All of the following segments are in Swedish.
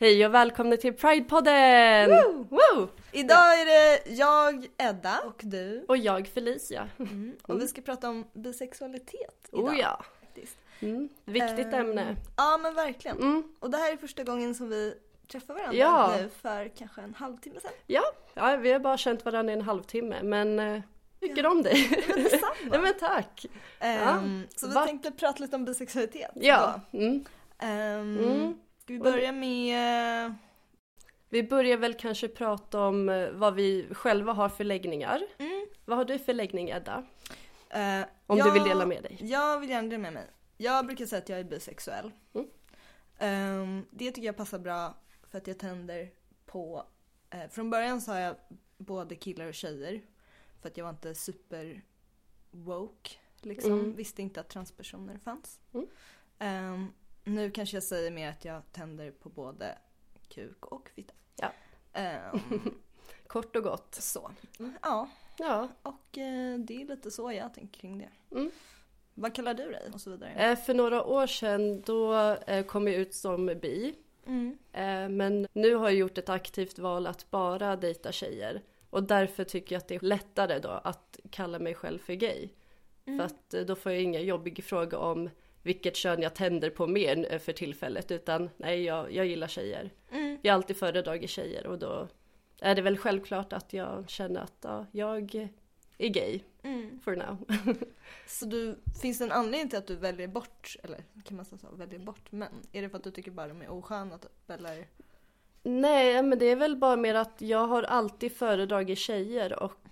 Hej och välkomna till Pride-podden! Woo! Woo! Idag är det jag, Edda, och du. Och jag Felicia. Mm. Och vi ska prata om bisexualitet idag. Oh ja! Mm. Viktigt Ehm, ämne. Ja men verkligen. Mm. Och det här är första gågen som vi träffar varandra Ja. nu för kanske en halvtimme sedan. Ja, vi har bara känt varandra i en halvtimme men eh, tycker om dig. Men detsamma. Nej men tack! Ehm, så vi Va- tänkte prata lite om bisexualitet Ja. Mm. Ska vi börja med... Vi börjar väl kanske prata om eh, vad vi själva har för läggningar. Mm. Vad har du för läggning Edda? Eh, Om du jag- vill dela med dig. Jag vill gärna dela med mig. Jag brukar säga att jag är bisexuell. Mm. Ehm, det tycker jag passar bra för att jag tänder på... eh, från början har jag både killar och tjejer. För att jag var inte super woke. Liksom. Mm. Visste inte att transpersoner fanns. Mm. Nu kanske jag säger mer att jag tänder på både kuk och fitta. Ja. Ehm, Kort och gott. så. Ja, Ja. och eh, det är lite så jag tänker kring det. Mm. Vad kallar du dig? Och så vidare. Eh, För några år sedan då eh, kom jag ut som bi. Mm. Eh, Men nu har jag gjort ett aktivt val att bara dejta tjejer. Och därför tycker jag att det är lättare då att kalla mig själv för gay. Mm. För att eh, då får jag inga jobbiga frågor om vilket kön jag tänder på mer för tillfället. Utan nej, jag, jag gillar tjejer. Mm. Jag har alltid föredragit tjejer och då är det väl självklart att jag känner att ja, jag är gay Mm. for now. Så du, finns det en anledning till att du väljer bort, eller kan man säga så, väljer bort män? Är det för att du tycker bara de är osköna typ, eller? Nej, men det är väl bara mer att jag har alltid föredragit tjejer och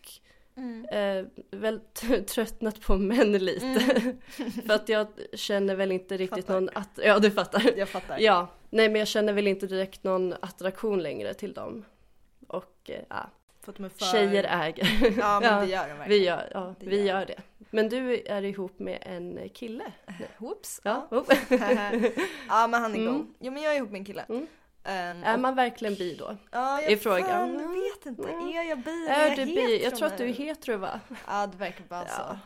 Mm. eh, väl tröttnat på män lite. Mm. För att jag känner väl inte riktigt Fattar. någon att Ja, du fattar. Jag fattar. Ja, nej men jag känner väl inte direkt någon attraktion längre till dem. Och eh, ja, För att de är för... tjejer äger. Ja men Ja, det gör de Vi verkligen. gör, ja, Det vi gör gör det. Men du är ihop med en kille. Whoops. Ja. Ja. Ja men han är Mm. god. Jo men jag är ihop med en kille. Mm. Ehm, Är och- man verkligen bi då? Ja, jag i frågan? Fan, vet inte. Mm. Är jag bi? Är jag du bi? hetero Jag tror att du är hetero va? Ja det verkar bara Ja. så.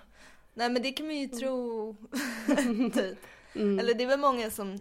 Nej men det kan man ju tro. typ. Mm. Eller det är väl många som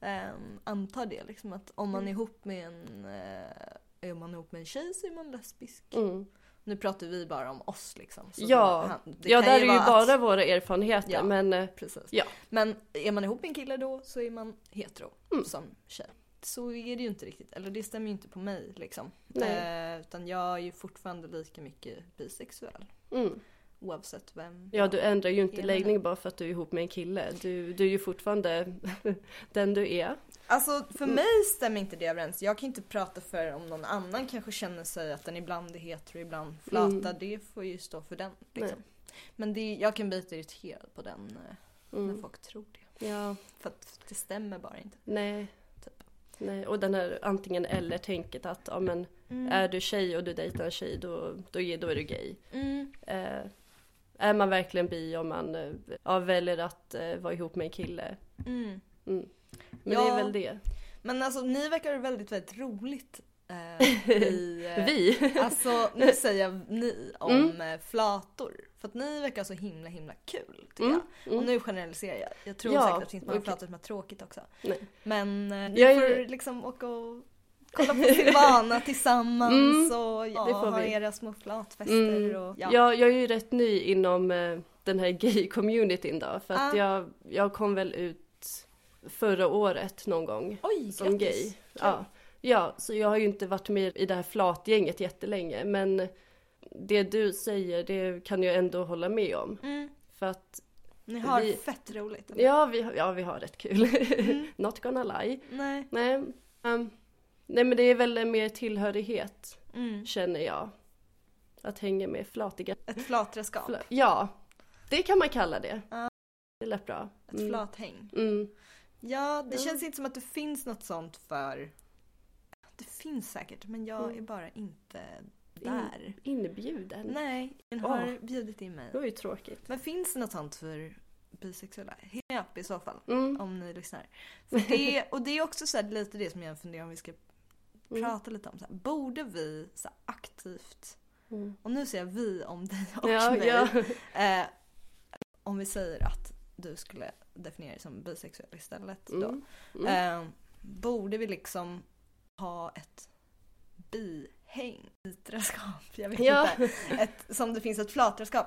ehm, antar det liksom att om man är ihop med en eh, är man ihop med en tjej så är man lesbisk. Mm. Nu pratar vi bara om oss liksom. så Ja. han- det Ja, där är ju bara att- våra erfarenheter Ja. men eh, Precis. Ja. Men är man ihop med en kille då så är man hetero Mm. som tjej. Så är det ju inte riktigt, eller det stämmer ju inte på mig liksom. Nej. Eh, utan jag är ju fortfarande lika mycket bisexuell. mm. Oavsett vem Ja, du ändrar ju inte läggning bara för att du är ihop med en kille. Du, du är ju fortfarande den du är. Alltså för Mm. mig stämmer inte det överens. Jag kan inte prata för om någon annan kanske känner sig att den ibland är hetero, ibland flata. Mm. Det får ju stå för den. Liksom. Men det, jag kan bli lite irriterad på den eh, när Mm. folk tror det. Ja, För att det stämmer bara inte. nej. Nej. Och den här antingen eller tänket att ja, men, Mm. är du tjej och du dejtar en tjej då, då, är- då är du gay. Mm. Eh, är man verkligen bi om man eh, ja, väljer att eh, vara ihop med en kille? Mm. Mm. Men Ja. det är väl det. Men alltså ni verkar väldigt, väldigt roligt. Eh, i, eh, Vi? Alltså nu säger jag ni om Mm. eh, flator. För att ni verkar så himla himla kul tycker Mm. jag. Och Mm. nu generaliserar jag. Jag tror Ja, säkert att det finns många okej. flator som har tråkigt också. Nej. Men eh, ni Jag är- får liksom åka och kolla på Silvana tillsammans Mm, och ja, det får ha vi. era små flatfester Mm. och Ja. ja. Jag är ju rätt ny inom eh, den här gay-communityn då. För att Ah. jag, jag kom väl ut förra året någon gång Oj, som grattis. gay. Ja. Ja, så jag har ju inte varit med i det här flatgänget jättelänge. Men det du säger, det kan jag ändå hålla med om. Mm. För att Ni har Vi- fett roligt. eller? ja, vi, ja, vi har rätt kul. Mm. Not gonna lie. Nej. Nej, ehm, nej men det är väl mer tillhörighet Mm. känner jag. Att hänga med flatiga. Ett flatredskap. Fla- ja, det kan man kalla det. Ja. Det lät bra. Ett Mm. flathäng. Mm. Ja, det känns inte som att det finns något sånt för... Det finns säkert, men jag Mm. är bara inte där. Inbjuden. Nej, Åh. har bjudit in mig. Det var ju tråkigt. Men finns det något sånt för bisexuella? Hit me up i så fall. Mm. Om ni lyssnar. För det, och det är också så här lite det som jag funderar om vi ska Mm. prata lite om. Så här, borde vi så här, aktivt, Mm. och nu säger jag vi om dig och Ja, mig. ja. Eh, om vi säger att du skulle definiera dig som bisexuell istället då. Mm. Mm. Eh, borde vi liksom ha ett bihäng, bitraskap, jag vet Ja. inte. Ett, som det finns ett flatraskap.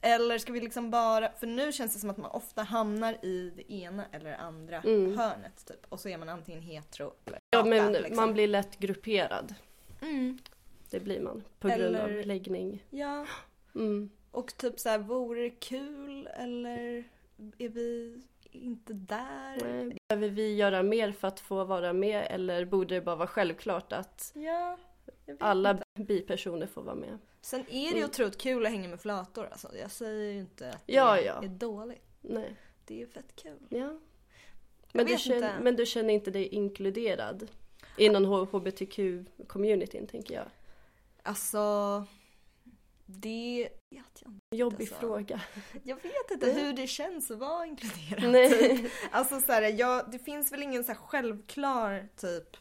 Eller ska vi liksom bara, för nu känns det som att man ofta hamnar i det ena eller andra Mm. hörnet typ. Och så är man antingen hetero eller Ja flata, men liksom. man blir lätt grupperad. Mm. Det blir man. På grund Eller- av läggning. Ja, Mm. och typ så här, vore det kul eller är vi inte där? Nej. Behöver vi göra mer för att få vara med eller borde det bara vara självklart att Ja, alla inte. bipersoner får vara med? Sen är det ju Mm. otroligt kul att hänga med flator alltså. Jag säger ju inte att det Ja, ja. är dåligt. Nej. Det är ju fett kul. Ja. Men du, känner, inte. men du känner inte dig inkluderad inom hbtq-communityn tänker jag. Alltså, det vet jag inte. Jobbig Alltså. fråga. Jag vet inte hur det känns att vara inkluderad. Nej. Alltså så här, jag, det finns väl ingen så här självklar typ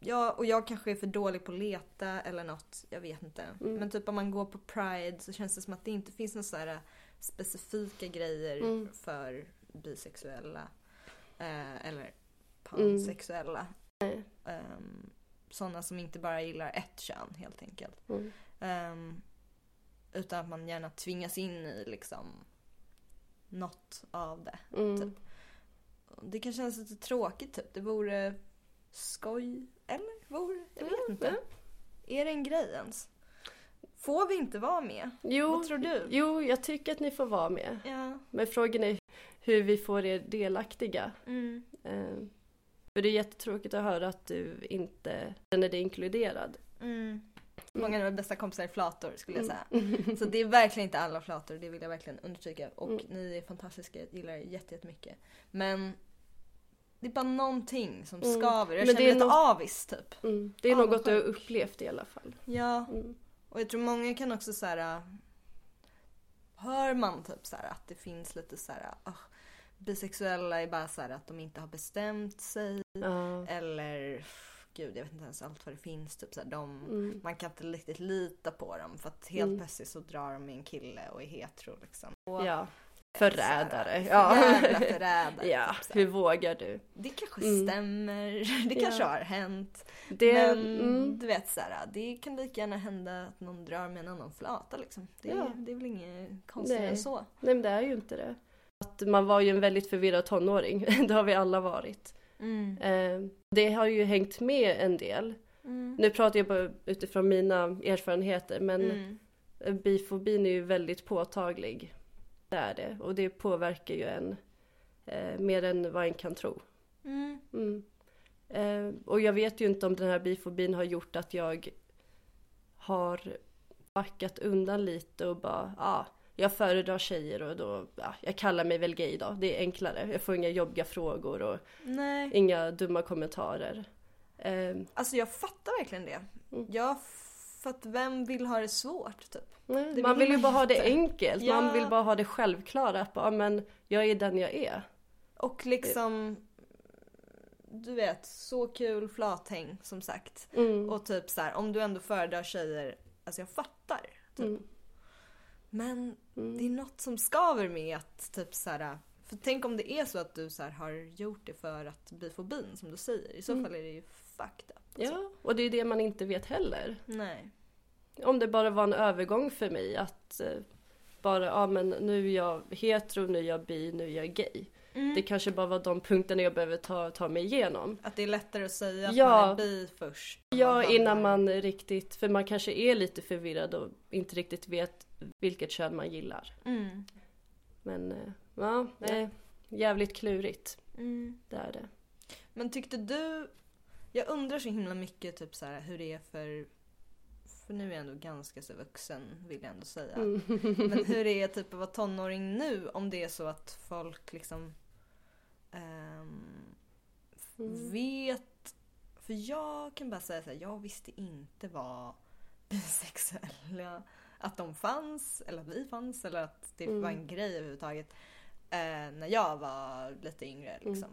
Ja, och jag kanske är för dålig på att leta eller något, jag vet inte. Mm. Men typ om man går på Pride så känns det som att det inte finns några så här specifika grejer Mm. för bisexuella. Eh, eller pansexuella. Nej. Ehm, sådana som inte bara gillar ett kön helt enkelt. Mm. Ehm, utan att man gärna tvingas in i liksom något av det. Mm. Typ. Det kan kännas lite tråkigt typ. Det vore skoj. Eller? Vore? Jag vet Ja, inte. Är det en grej ens? Får vi inte vara med? Jo, Vad tror du? jo, jag tycker att ni får vara med. Ja. Men frågan är hur vi får er delaktiga. Mm. Eh, för det är jättetråkigt att höra att du inte känner dig inkluderad. Mm. Många av mina bästa kompisar är flator skulle jag säga. Mm. Så det är verkligen inte alla flator, det vill jag verkligen understryka. Och Mm. ni är fantastiska, jag gillar er jätte- jättemycket. Men det är bara någonting som Mm. skaver. Jag Men känner det är lite något- avis typ. Mm. Det är vad något du har upplevt i alla fall. Ja, Mm. och jag tror många kan också så här. äh, Hör man typ så här att det finns lite så här. ah, bisexuella är bara så att de inte har bestämt sig. Ja. Eller gud jag vet inte ens allt vad det finns. Typ så här, de, Mm. Man kan inte riktigt lita på dem för att helt Mm. plötsligt så drar de en kille och är hetero liksom. ja. Så här, Förrädare. Ja. Jävla förrädare. ja, typ hur vågar du? Det kanske Mm. stämmer, det Ja. kanske har hänt. Det, Men mm, du vet så här, det kan lika gärna hända att någon drar med en annan flata liksom. Det, Ja. det är väl inget konstigt än så. nej men det är ju inte det. Att man var ju en väldigt förvirrad tonåring. det har vi alla varit. Mm. Eh, det har ju hängt med en del. Mm. Nu pratar jag bara utifrån mina erfarenheter men Mm. bifobin är ju väldigt påtaglig. Det är det. Och det påverkar ju en eh, mer än vad en kan tro. Eh, och jag vet ju inte om den här bifobin har gjort att jag har backat undan lite och bara, ja, ah, jag föredrar tjejer och då, ja, jag kallar mig väl gay då. Det är enklare. Jag får inga jobbiga frågor och Nej. inga dumma kommentarer. Eh, Alltså jag fattar verkligen det. Mm. Jag, för att vem vill ha det svårt typ? nej, Det man vill ju bara ha det enkelt. Ja. Man vill bara ha det självklara. Att bara, men jag är den jag är. Och liksom, du vet, så kul flathäng som sagt. Mm. Och typ så här, om du ändå föredrar tjejer, alltså jag fattar. Typ. Mm. Men Mm. det är något som skaver med att typ så här, för tänk om det är så att du så här, har gjort det för att bifobin som du säger. I så Mm. fall är det ju fucked up. alltså. Ja, och det är det man inte vet heller. Nej. Om det bara var en övergång för mig att eh, bara, ja men nu är jag hetero, nu är jag bi, nu är jag gay. Mm. Det kanske bara var de punkterna jag behöver ta, ta mig igenom. Att det är lättare att säga att Ja. man är bi först. Ja, vad innan man riktigt, för man kanske är lite förvirrad och inte riktigt vet vilket kön man gillar. Mm. Men eh, ja, nej, jävligt klurigt. Mm. Det är det. Men tyckte du, jag undrar så himla mycket typ så här, hur det är för, för nu är jag ändå ganska så vuxen vill jag ändå säga. Mm. Men hur det är typ att vara tonåring nu om det är så att folk liksom ehm, Mm. vet. För jag kan bara säga så här, jag visste inte vad bisexuella, att de fanns eller att vi fanns eller att det Mm. var en grej överhuvudtaget. Eh, när jag var lite yngre Mm. liksom.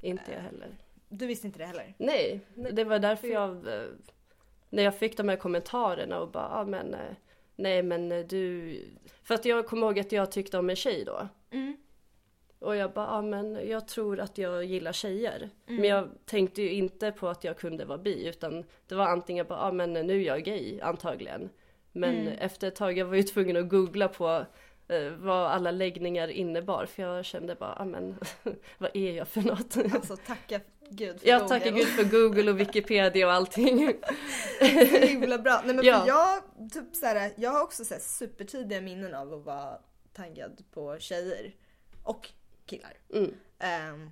Inte jag heller. Du visste inte det heller? Nej, det var därför jag, eh, när jag fick de här kommentarerna och bara, ah, men eh, nej men eh, du, för att jag kommer ihåg att jag tyckte om en tjej då. Mm. Och jag bara, ja men jag tror att jag gillar tjejer. Mm. Men jag tänkte ju inte på att jag kunde vara bi utan det var antingen bara, ja men nu är jag gay antagligen. Men Mm. efter ett tag, jag var ju tvungen att googla på eh, vad alla läggningar innebar för jag kände bara, ja men vad är jag för något? Alltså tacka gud för Jag tackar Google. gud för google och wikipedia och allting. Så himla bra. Nej men Ja. för jag, typ såhär, jag har också såhär supertydliga minnen av att vara taggad på tjejer. Och killar. Mm. Ehm,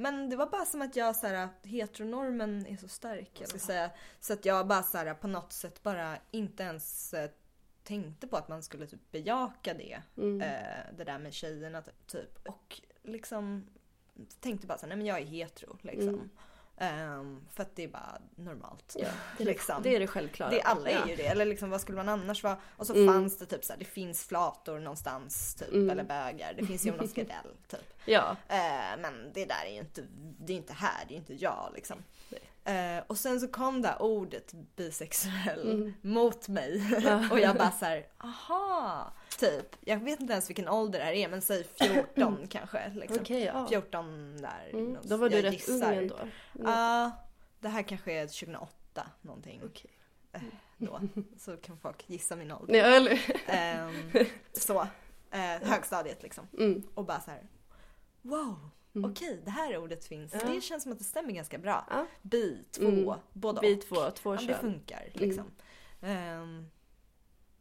men det var bara som att jag såhär, heteronormen är så stark. Jag ska säga. Så att jag bara såhär, på något sätt bara inte ens eh, tänkte på att man skulle typ bejaka det. Mm. Eh, det där med tjejerna typ. Och liksom tänkte bara såhär, nej men jag är hetero liksom. Mm. Ehm, för att det är bara normalt. Ja, det, är liksom. det, är det självklara. Det, alla är ju det. Eller liksom, vad skulle man annars vara? Och så Mm. fanns det typ så här, det finns flator någonstans typ. Mm. Eller bögar. Det finns Jonas Gardell typ. Ja, Eh, men det där är ju inte, det är inte här, det är inte jag liksom. Eh, och sen så kom det här ordet bisexuell Mm. mot mig. och jag bara så här, aha. Typ, jag vet inte ens vilken ålder det här är men säg 14 kanske. Liksom. okej. ja. 14 där. Mm. Då var du rätt gissar. ung ändå. Ja, det här kanske är 2008 någonting. Okej. Då. Så kan folk gissa min ålder. Nej, eller... Ehm, så. Eh, högstadiet liksom. Mm. Och bara så här. Wow, Mm. okej det här ordet finns. Ja. Det känns som att det stämmer ganska bra. Ja. Bi, två, Mm. båda Vi och. två, två Ja, det funkar Mm. liksom. Ehm,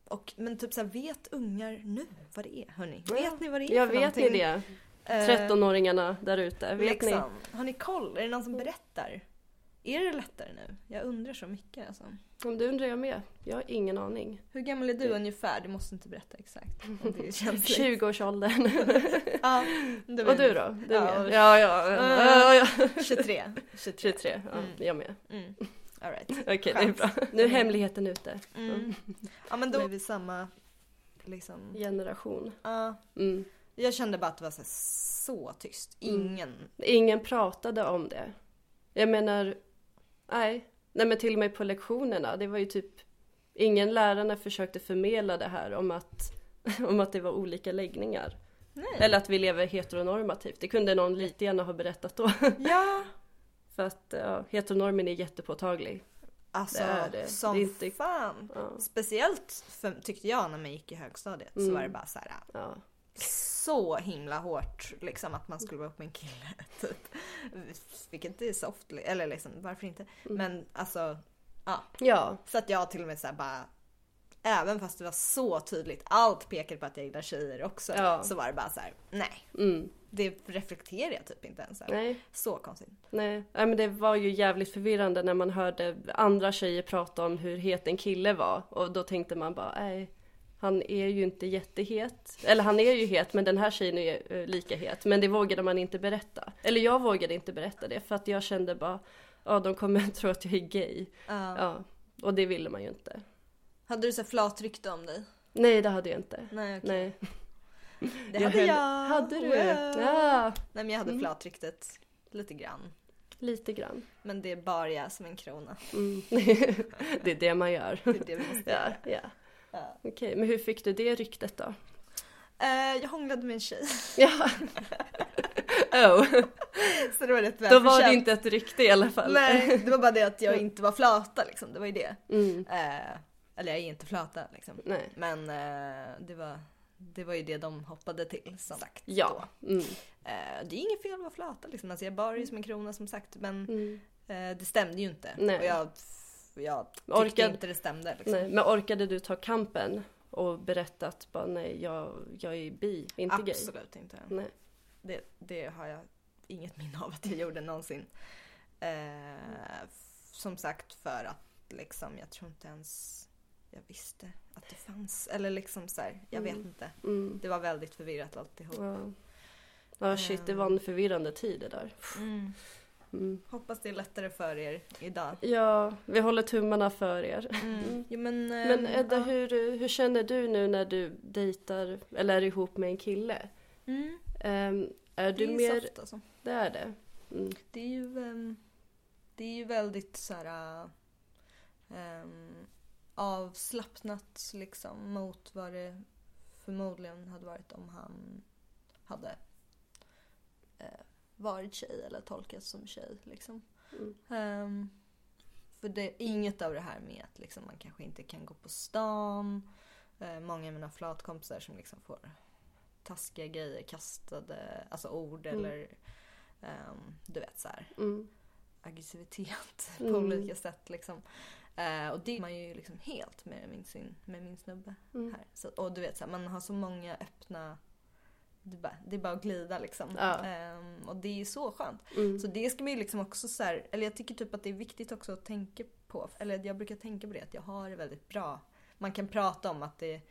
och, men typ så här, vet ungar nu vad det är? Hörni? Ja. Vet ni vad det är Ja, för vet ni det? Eh, 13-åringarna där ute, vet liksom. Har ni koll? Är det någon som berättar? Är det lättare nu? Jag undrar så mycket alltså. Om du undrar jag med. Jag har ingen aning. Hur gammal är du ungefär? Du måste inte berätta exakt. om Det är känsligt. 20-årsåldern. Ja, det Och du då? Du Ja. med? Ja, ja, ja. ja, ja. 23. 23. 23, ja, Mm. jag med. Mm. All right. Okej, det är bra. Nu är hemligheten ute. Mm. Ja men då är vi samma liksom. Generation. Ja. Mm. jag kände bara att det var så, så tyst. Mm. Ingen. Ingen pratade om det. Jag menar, nej. Nej men till och med på lektionerna, det var ju typ Ingen lärare försökte förmedla det här om att, om att det var olika läggningar. Nej. Eller att vi lever heteronormativt. Det kunde någon lite gärna ha berättat då. Ja. För att ja, heteronormen är jättepåtaglig. Alltså Det är det. som Det är inte- fan. Ja, Speciellt för, tyckte jag när man gick i högstadiet så Mm. var det bara så här. ja. Så himla hårt liksom att man skulle vara upp med en kille. Typ. Vilket är soft, eller liksom varför inte. Mm. Men alltså ja. Så att jag till och med så här bara Även fast det var så tydligt, allt pekade på att jag gillar tjejer också. Ja. Så var det bara så här: nej. Mm. Det reflekterar jag typ inte ens över. Så konstigt. nej. nej men det var ju jävligt förvirrande när man hörde andra tjejer prata om hur het en kille var. Och då tänkte man bara, nej. Han är ju inte jättehet. Eller han är ju het men den här tjejen är eh, lika het. Men det vågade man inte berätta. Eller jag vågade inte berätta det för att jag kände bara, ja de kommer tro att jag är gay. Ja. Ja. Och det ville man ju inte. Hade du så flat rykte om dig? Nej det hade jag inte. Nej okej. Nej. Det hade jag. Hade du? Wow. Ja, Nej men jag hade Mm. flatryktet lite grann. lite grann. Men det bar jag som en krona. Mm. det är det man gör. Det är det vi måste Ja, göra. ja. Ja. Okej, men hur fick du det ryktet då? Eh, jag hånglade med en tjej. Ja. oh, Så det var rätt då var det inte ett rykte i alla fall. Nej, det var bara det att jag inte var flata liksom. Det var ju det. Mm. Eh, eller jag är inte flata liksom. Nej. Men eh, det, var, det var ju det de hoppade till som sagt. Ja. Mm. Det är inget fel att vara flata liksom. Alltså, jag bar ju som en krona som sagt. Men Mm. det stämde ju inte. Nej. Och jag, jag tyckte Orkad- inte det stämde. Liksom. Nej. Men orkade du ta kampen och berätta att bara nej, jag, jag är bi, inte gay? Absolut inte. Nej. Det, det har jag inget minne av att jag gjorde någonsin. Eh, som sagt för att liksom, jag tror inte ens jag visste att det fanns. Eller liksom så här, jag vet Mm. inte. Mm. Det var väldigt förvirrat alltihop. Ja. ja, shit, det var en förvirrande tid det där. Mm. Mm. Hoppas det är lättare för er idag. Ja, vi håller tummarna för er. Mm. Jo, men, Men ehm, Edda, ja. hur, hur känner du nu när du dejtar eller är ihop med en kille? Mm. Ehm, är du det är mer... soft alltså. Det är det? Mm. Det är ju, ehm, det är ju väldigt så här ehm, avslappnat liksom mot vad det förmodligen hade varit om han hade varit tjej eller tolkats som tjej liksom. Mm. Ehm, för det är inget av det här med att liksom, man kanske inte kan gå på stan. Eh, många av mina flatkompisar som liksom får taskiga grejer kastade, alltså ord Mm. eller ehm, du vet så Mm. aggressivitet Mm. på olika sätt liksom. Eh, och det är man ju liksom helt med min, sin, med min snubbe Mm. här. Så, och du vet så här, man har så många öppna det är bara, det är bara att glida liksom. Ja. Ehm, och det är så skönt. Mm. Så det ska man ju liksom också så här, eller jag tycker typ att det är viktigt också att tänka på, eller jag brukar tänka på det att jag har det väldigt bra. Man kan prata om att det,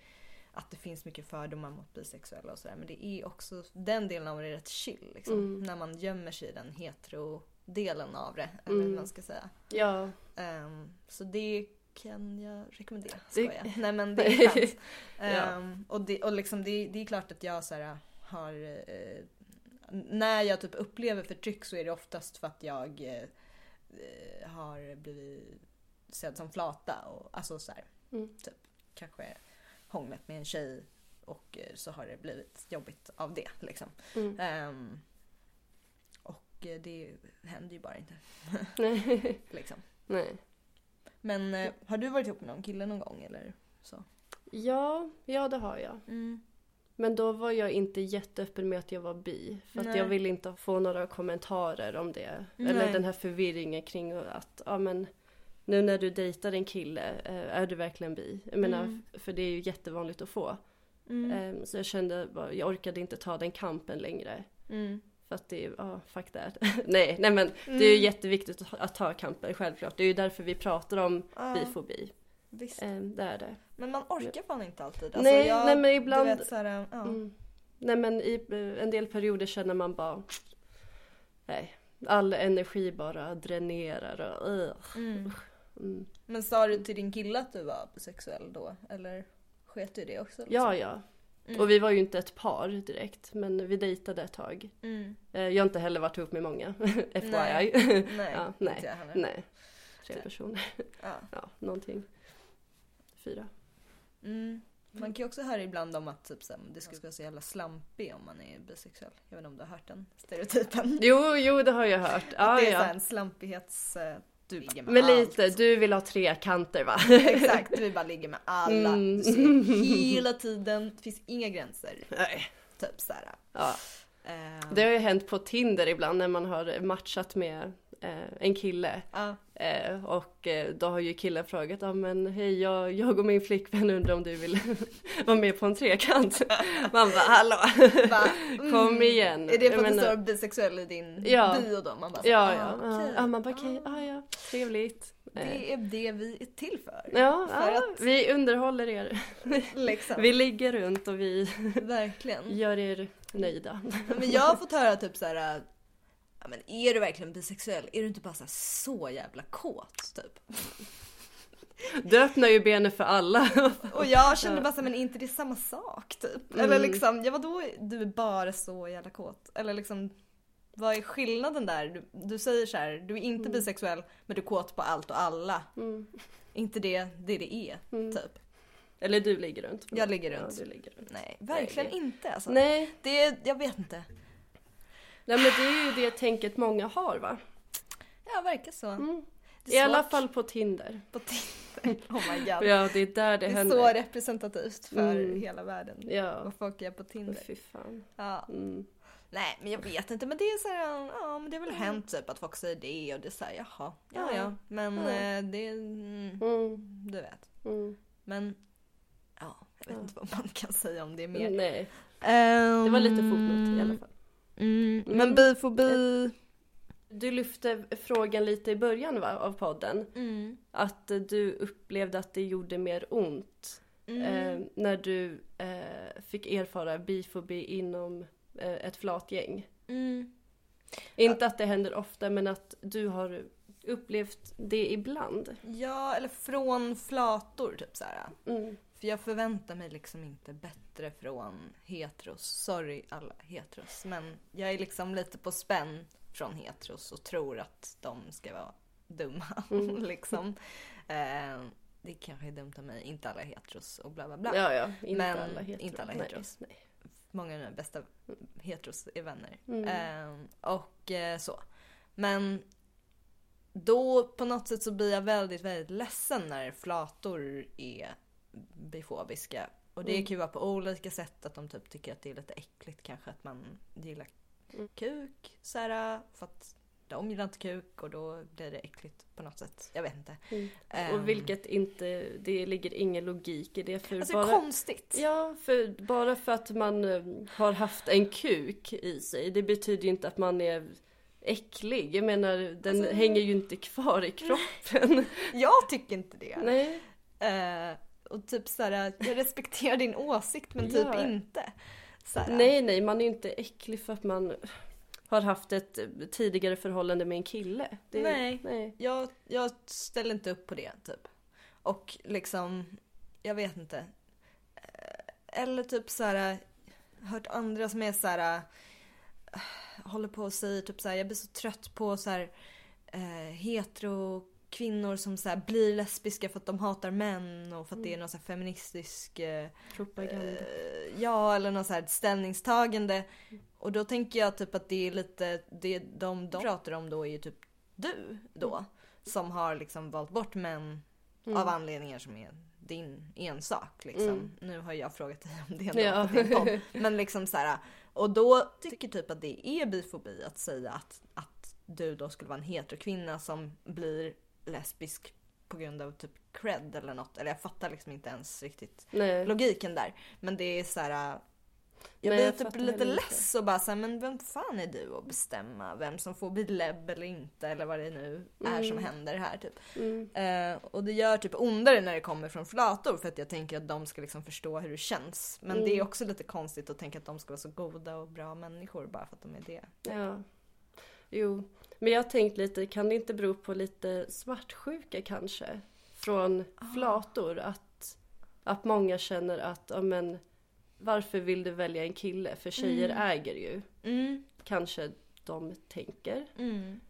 att det finns mycket fördomar mot bisexuella och sådär men det är också, den delen av det är rätt chill liksom. Mm. När man gömmer sig i den hetero-delen av det, eller hur Mm. man ska säga. Ja. Ehm, så det kan jag rekommendera. Det- Skojar. Nej men det är skönt. Ja. Ehm, och det, och liksom det, det är klart att jag så här, har... Eh, när jag typ upplever förtryck så är det oftast för att jag eh, eh, har blivit sedd som flata. Och, alltså så här, Mm. typ kanske hånglat med en tjej och eh, så har det blivit jobbigt av det. Liksom. Mm. Ehm, och eh, det händer ju bara inte. Nej. Liksom. Nej. Men har du varit ihop med någon kille någon gång eller så? Ja, ja det har jag. Mm. Men då var jag inte jätteöppen med att jag var bi. För att Nej. jag ville inte få några kommentarer om det. Nej. Eller den här förvirringen kring att, ja men nu när du dejtar en kille, eh, är du verkligen bi? Jag menar, Mm. för det är ju jättevanligt att få. Mm. Eh, Så jag kände, jag orkade inte ta den kampen längre. Mm. För att det är, ja fuck that. nej, nej men det är ju Mm. jätteviktigt att- ta kampen, självklart. Det är ju därför vi pratar om Ja, bifobi. Visst. Eh, Det är det. Men man orkar fan inte alltid. Alltså nej, jag, nej men ibland... Vet, här, ja. Mm. Nej men i eh, en del perioder känner man bara Nej, all energi bara dränerar och uh. mm. mm. Men sa du till din kille att du var bisexuell då? Eller sket du det också? liksom? Ja ja. Mm. Och vi var ju inte ett par direkt men vi dejtade ett tag. Mm. Eh, Jag har inte heller varit ihop med många, FYI. Nej. Nej. Nej, Ja, inte nej. jag heller. Nej. Tre Typ. personer. Ja. Ja, någonting. Fyra. Mm. Man kan ju också höra ibland om att typ, det ska vara så jävla slampig om man är bisexuell. Jag vet inte om du har hört den stereotypen? Jo, jo det har jag hört. Ja, det är ja. en slampighets... Du ligger med Men allt. lite, du vill ha tre kanter va? Exakt, du vill bara ligga med alla. Mm. Du ser hela tiden, det finns inga gränser. Nej. Typ såhär. Ja. Uh, Det har ju hänt på Tinder ibland när man har matchat med eh, en kille. ja. Eh, och eh, då har ju killen frågat, ja men hej jag, jag och min flickvän undrar om du vill vara med på en trekant. Man bara, hallå! Va? Kom igen. Är det för Jag att det menar- står bisexuell i din Ja. bio då? Man bara så, Ja, ah, ja. okej. ja man bara, okej, Ah. ah, ja, trevligt. Eh, Det är det vi är till för. Ja, för ja att- vi underhåller er. Liksom. Vi ligger runt och vi Verkligen. gör er nöjda. Men jag har fått höra typ så här. Men är du verkligen bisexuell? Är du inte bara så, här, så jävla kåt? Typ. Du öppnar ju benen för alla. Och jag kände bara så här, men är inte det samma sak? Typ. Mm. Eller liksom, ja vadå du är bara så jävla kåt? Eller liksom, vad är skillnaden där? Du, du säger så här, du är inte Mm. bisexuell men du är kåt på allt och alla. Mm. Inte det det det är, Mm. typ. Eller du ligger runt. Jag ligger runt. Ja, du ligger runt. Nej, verkligen Nej. inte alltså. Nej, Det, jag vet inte. Nej men det är ju det tänket många har va? Ja, verkar så. Mm. Det I är alla svårt fall på Tinder. på Tinder. Oh my god. Ja, det är där det, det är händer. så representativt för Mm. hela världen. Ja, Vad folk gör på Tinder. fy fan. Ja. Mm. Nej men jag vet inte men det är så här, ja men det har väl hänt typ att folk säger det och det är såhär jaha, ja ja. Men eh, det, mm, Mm. du vet. Mm. Men ja, jag vet inte vad man kan säga om det mer. Nej, det var lite fotnot i alla fall. Mm, men bifobi. Du lyfte frågan lite i början va, av podden. Mm. Att du upplevde att det gjorde mer ont Mm. eh, när du eh, fick erfara bifobi inom eh, ett flatgäng. Mm. Inte att det händer ofta men att du har upplevt det ibland. Ja, eller från flator typ så här. Mm. För jag förväntar mig liksom inte bättre från heteros. Sorry alla heteros. Men jag är liksom lite på spänn från heteros och tror att de ska vara dumma. Mm. liksom. Eh, det kanske är dumt av mig. Inte alla heteros och bla bla bla. Ja, ja. Inte Men alla heteros. inte alla Nej, heteros. Nej. många av mina bästa heteros är vänner. Mm. Ehm, och eh, så. Men då på något sätt så blir jag väldigt, väldigt ledsen när flator är bifobiska. Och det Mm. kan ju vara på olika sätt. Att de typ tycker att det är lite äckligt kanske att man gillar Mm. kuk. Så här, för att de gillar inte kuk och då blir det äckligt på något sätt. Jag vet inte. Mm. Ehm, Och vilket inte, det ligger ingen logik i det. För Alltså bara, konstigt. Ja, för bara för att man eh, har haft en kuk i sig, det betyder ju inte att man är äcklig. Jag menar, den Alltså- hänger ju inte kvar i kroppen. Jag tycker inte det. Nej. Eh, och typ såhär, jag respekterar din åsikt men typ Ja. inte. Såhär. nej, nej, man är ju inte äcklig för att man har haft ett tidigare förhållande med en kille. Det, Nej. nej. Jag, jag ställer inte upp på det typ. Och liksom, jag vet inte. Eh, Eller typ såhär, hört andra som är såhär, eh, håller på och säger typ såhär, jag blir så trött på såhär eh, hetero kvinnor som så här blir lesbiska för att de hatar män och för att det är någon så feministisk eh, Propaganda. Eh, ja, eller något så här ställningstagande. Och då tänker jag typ att det är lite, det de, de pratar om då är ju typ du då. Som har liksom valt bort män Mm. av anledningar som är din ensak liksom. Mm. Nu har jag frågat dig om det Ja. podd. Men liksom så här, och då tycker typ att det är bifobi att säga att, att du då skulle vara en heterokvinna som blir lesbisk på grund av typ cred eller något. Eller jag fattar liksom inte ens riktigt nej. logiken där. Men det är så här. äh, Jag blir typ lite less och bara såhär, men vem fan är du att bestämma vem som får bli lebb eller inte eller vad det nu är som Mm. händer här typ. Mm. Eh, och det gör typ ondare när det kommer från flator för att jag tänker att de ska liksom förstå hur det känns. Men det är Mm. också lite konstigt att tänka att de ska vara så goda och bra människor bara för att de är det. Ja. Jo. Men jag har tänkt lite, kan det inte bero på lite svartsjuka kanske? Från Ah. flator att, att många känner att, ja men varför vill du välja en kille? För tjejer Mm. äger ju. Mm, Kanske de tänker. mm.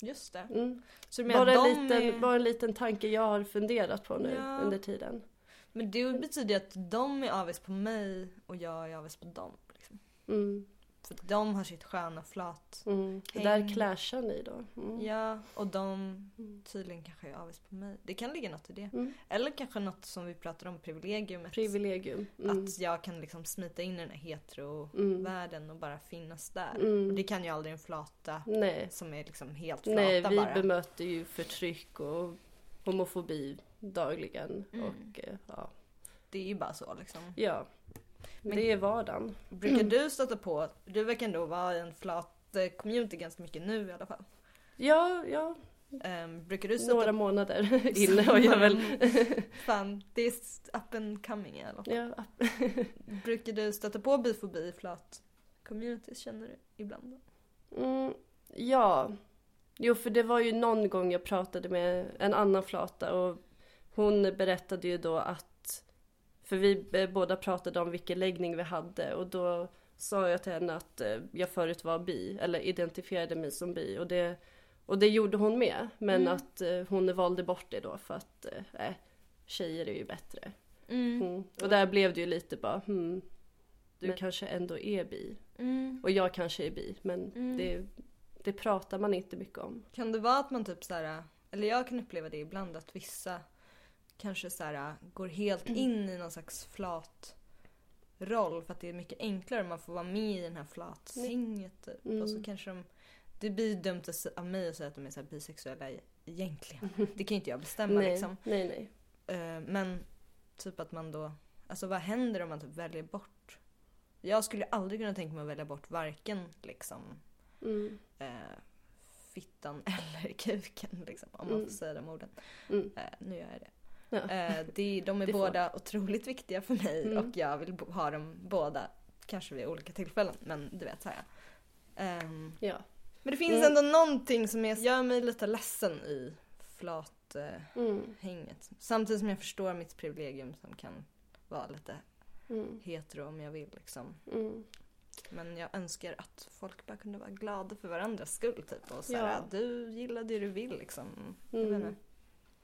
Just det. Mm. Så menar Bara, en liten, är... bara en liten tanke jag har funderat på nu Ja. under tiden. Men det betyder ju att de är avis på mig och jag är avis på dem. Liksom. Mm. För de har sitt sköna flat. Mm. Häng. Där clashar ni då. Mm. Ja, och de Mm. tydligen kanske är avis på mig. Det kan ligga något i det. Mm. Eller kanske något som vi pratade om, privilegiumet. Privilegium. Mm. Att jag kan liksom smita in i den här hetero-världen Mm. och bara finnas där. Mm. Och det kan ju aldrig en flata Nej. som är liksom helt flata Nej, vi bara. bemöter ju förtryck och homofobi dagligen. Och eh, ja, Det är ju bara så liksom. ja. Men- det är vardagen. Brukar du stöta på, du verkar ändå vara i en flat eh, community ganska mycket nu i alla fall. Ja, ja. Um, brukar du stöta Några månader inne har jag väl. Fan, det är up and coming i alla fall. Ja, Brukar du stöta på bifobi i flat communities känner du ibland? mm, ja. Jo, för det var ju någon gång jag pratade med en annan flata och hon berättade ju då att, för vi eh, båda pratade om vilken läggning vi hade och då sa jag till henne att eh, jag förut var bi, eller identifierade mig som bi och det, och det gjorde hon med. Men Mm. att eh, hon valde bort det då för att eh, tjejer är ju bättre. Mm. Mm. Och där blev det ju lite bara, hmm, du Men- kanske ändå är bi. Mm. Och jag kanske är bi, men Mm. det, det pratar man inte mycket om. Kan det vara att man typ så här, eller jag kan uppleva det ibland att vissa kanske så här går helt in i någon slags flat roll för att det är mycket enklare. Man får vara med i den här flatsänget typ. Mm. Och så kanske de, det blir dumt av mig att säga att de är så här bisexuella e- egentligen. Det kan ju inte jag bestämma nej, liksom. nej, nej. Eh, Men typ att man då, alltså vad händer om man typ väljer bort? Jag skulle aldrig kunna tänka mig att välja bort varken liksom Mm. eh, fittan eller kuken liksom, om man Mm. får säga de orden. Mm. Eh, nu gör jag det. Ja. Eh, det de är Det får- båda otroligt viktiga för mig Mm. och jag vill ha dem båda, kanske vid olika tillfällen, men du vet så här. Ehm, Ja. men det finns Mm. ändå någonting som är, gör mig lite ledsen i flat eh, Mm. Samtidigt som jag förstår mitt privilegium som kan vara lite Mm. hetero om jag vill liksom. Mm. Men jag önskar att folk bara kunde vara glada för varandras skull typ. Och så Ja. du gillar det du vill liksom. Mm.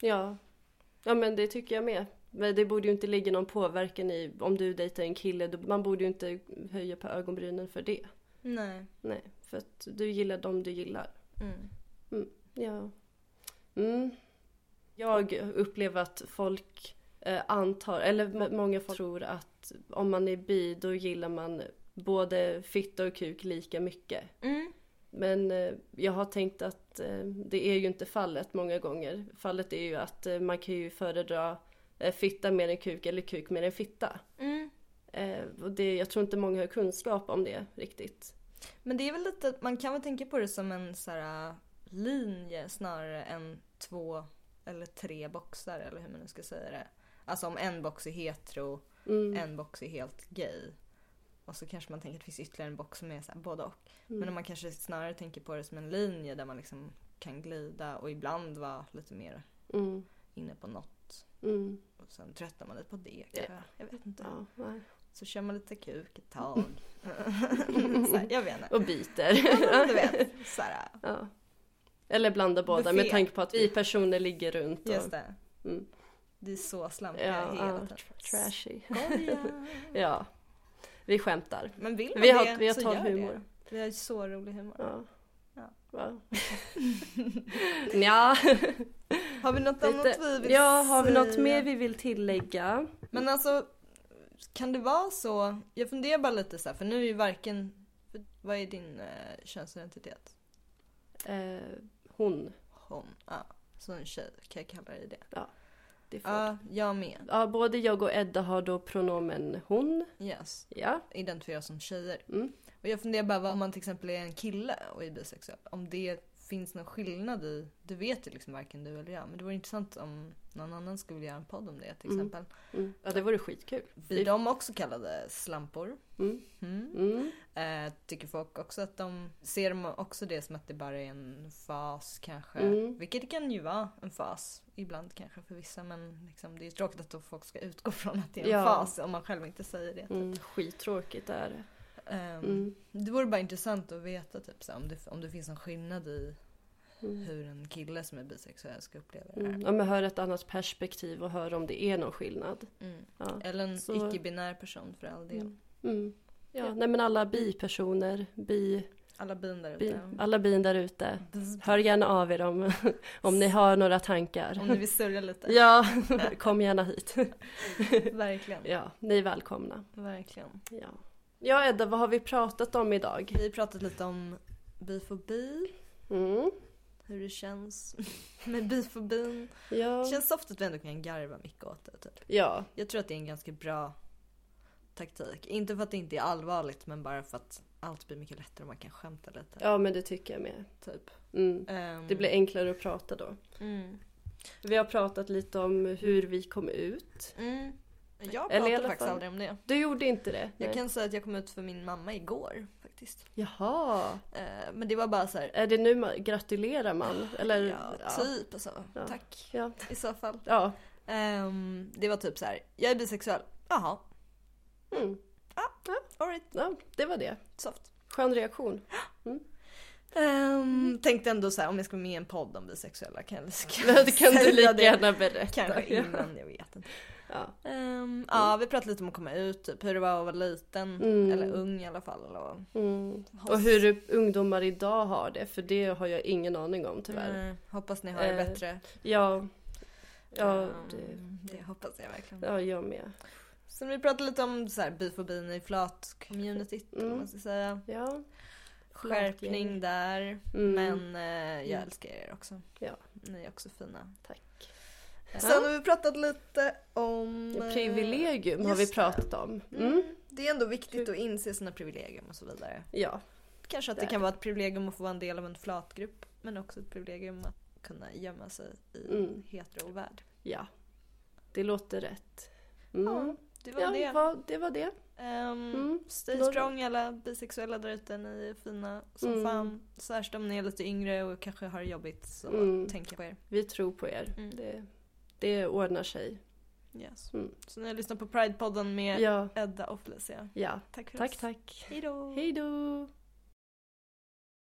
Ja. Ja men det tycker jag med. Men det borde ju inte ligga någon påverkan i om du dejtar en kille. Man borde ju inte höja på ögonbrynen för det. Nej. Nej, för att du gillar dem du gillar. Mm. Ja. Mm. Jag upplever att folk eh, antar, eller många folk tror att om man är bi då gillar man både fitta och kuk lika mycket. Mm. Men eh, jag har tänkt att eh, det är ju inte fallet många gånger. Fallet är ju att eh, man kan ju föredra fitta mer än kuk eller kuk mer än fitta. Mm. Och det, jag tror inte många har kunskap om det riktigt. Men det är väl lite, man kan väl tänka på det som en så här, linje snarare än två eller tre boxar eller hur man nu ska säga det. Alltså om en box är hetero, Mm. en box är helt gay. Och så kanske man tänker att det finns ytterligare en box som är så här, både och. Mm. Men om man kanske snarare tänker på det som en linje där man liksom kan glida och ibland vara lite mer Mm. inne på något. Mm. Och sen tröttnar man lite på det kanske. Jag vet inte. Ja. Så kör man lite kuk ett tag. här, jag vet inte. Och byter. Ja, du vet. Så här, Ja. Eller blanda båda Buffé. med tanke på att vi personer ligger runt. Och, just det. Mm. Det är så slampiga Ja, hela ja, tiden. tr- trashy. Ja. Vi skämtar. Men vill man Vi det har, vi har så gör humor. det. Vi har så rolig humor. Ja. Ja. Ja. ja. Har vi något annat Lite, vi vill ja, har vi något mer vi vill tillägga? Men alltså, kan det vara så? Jag funderar bara lite så här, för nu är ju varken... Vad är din eh, könsidentitet? Eh, hon. Hon. Ja, så en tjej. Kan jag kalla dig det? Det får. Ja, jag med. Ja, både jag och Edda har då pronomen hon. Yes. Ja. Identifieras som tjejer. Mm. Och jag funderar bara vad om man till exempel är en kille och är bisexuell. Om det finns någon skillnad i, det vet ju liksom varken du eller jag. Men det vore intressant om någon annan skulle vilja göra en podd om det till Mm. exempel. Mm. Ja, det vore skitkul. Blir de också kallade slampor? Mm. Mm. Mm. Eh, tycker folk också att de ser de också det som att det bara är en fas kanske. Mm. Vilket det kan ju vara en fas ibland kanske för vissa men liksom, det är tråkigt att folk ska utgå från att det är en Ja. fas om man själv inte säger det. Mm. Skittråkigt är det. Ehm, Mm. Det vore bara intressant att veta typ, så, om, det, om det finns någon skillnad i Mm. hur en kille som är bisexuell ska uppleva det här. Mm. Ja, men hör ett annat perspektiv och hör om det är någon skillnad. Mm. Ja. Eller en Så- icke-binär person för all del. Mm. Mm. Ja, Ja. nej men alla bipersoner, bi, Alla bin där bi, ute. alla bin där ute. Hör gärna av er om, om ni har några tankar. Om ni vill surra lite. Ja, kom gärna hit. Verkligen. Ja, ni är välkomna. Verkligen. Ja. Ja, Edda, vad har vi pratat om idag? Vi har pratat lite om bifobi. Mm. Hur det känns med bifobin. Ja. Det känns ofta att vi ändå kan garva mycket åt det. Typ. ja, Jag tror att det är en ganska bra taktik. Inte för att det inte är allvarligt men bara för att allt blir mycket lättare om man kan skämta lite. ja, men det tycker jag med. Typ. Mm. Ehm, Det blir enklare att prata då. Mm. Vi har pratat lite om hur vi kom ut. Mm. Jag Eller i pratar alla faktiskt aldrig om det. Du gjorde inte det? Jag Nej. kan säga att jag kom ut för min mamma igår faktiskt. Jaha. Eh, men det var bara så här. Är det nu man gratulerar man? Eller? ja, typ alltså. Ja. Tack Ja. i så fall. Ja. Ehm, det var typ så här. jag är bisexuell. Jaha, Mm. alright, ja, det var det. soft. Skön reaktion. Um, tänkte ändå så här, om jag ska vara med i en podd om bisexuella kan jag Det kan du säga lika gärna berätta. Kanske Ja. innan, jag vet inte. Ja. Ehm, ja, vi pratade lite om att komma ut, typ hur det var att vara liten. Mm. Eller ung i alla fall. Och, Mm. Och hur ungdomar idag har det, för det har jag ingen aning om tyvärr. Mm, hoppas ni har det Eh, bättre. Ja, ja, Ehm, det, det hoppas jag verkligen. ja jag med. Sen vi pratade lite om så här, bifobin i flat-communityt, Mm. man ska säga. Ja. Skärpning där. Mm. Men eh, jag Mm. älskar er också. Ja. Ni är också fina. Tack. Sen har vi pratat lite om... eh, Privilegium har vi pratat om. Mm. Mm. Det är ändå viktigt att inse sina privilegium och så vidare. Ja. Kanske att Det det kan vara ett privilegium att få vara en del av en flatgrupp. Men också ett privilegium att kunna gömma sig i Mm. en hetero-värld. ja. Det låter rätt. Mm. Ja, det var ja, det. Vad, det var det. Ehm, Mm. Stay strong alla bisexuella där ute. Ni är fina som Mm. fan. Särskilt om ni är lite yngre och kanske har det jobbigt. Så Mm. tänk på er. Vi tror på er. Mm. Det, det ordnar sig. Yes. Mm. Så ni har lyssnat på Pride-podden med Ja, Edda och Felicia. ja. Tack för Tack, oss. tack. Då! Hej då!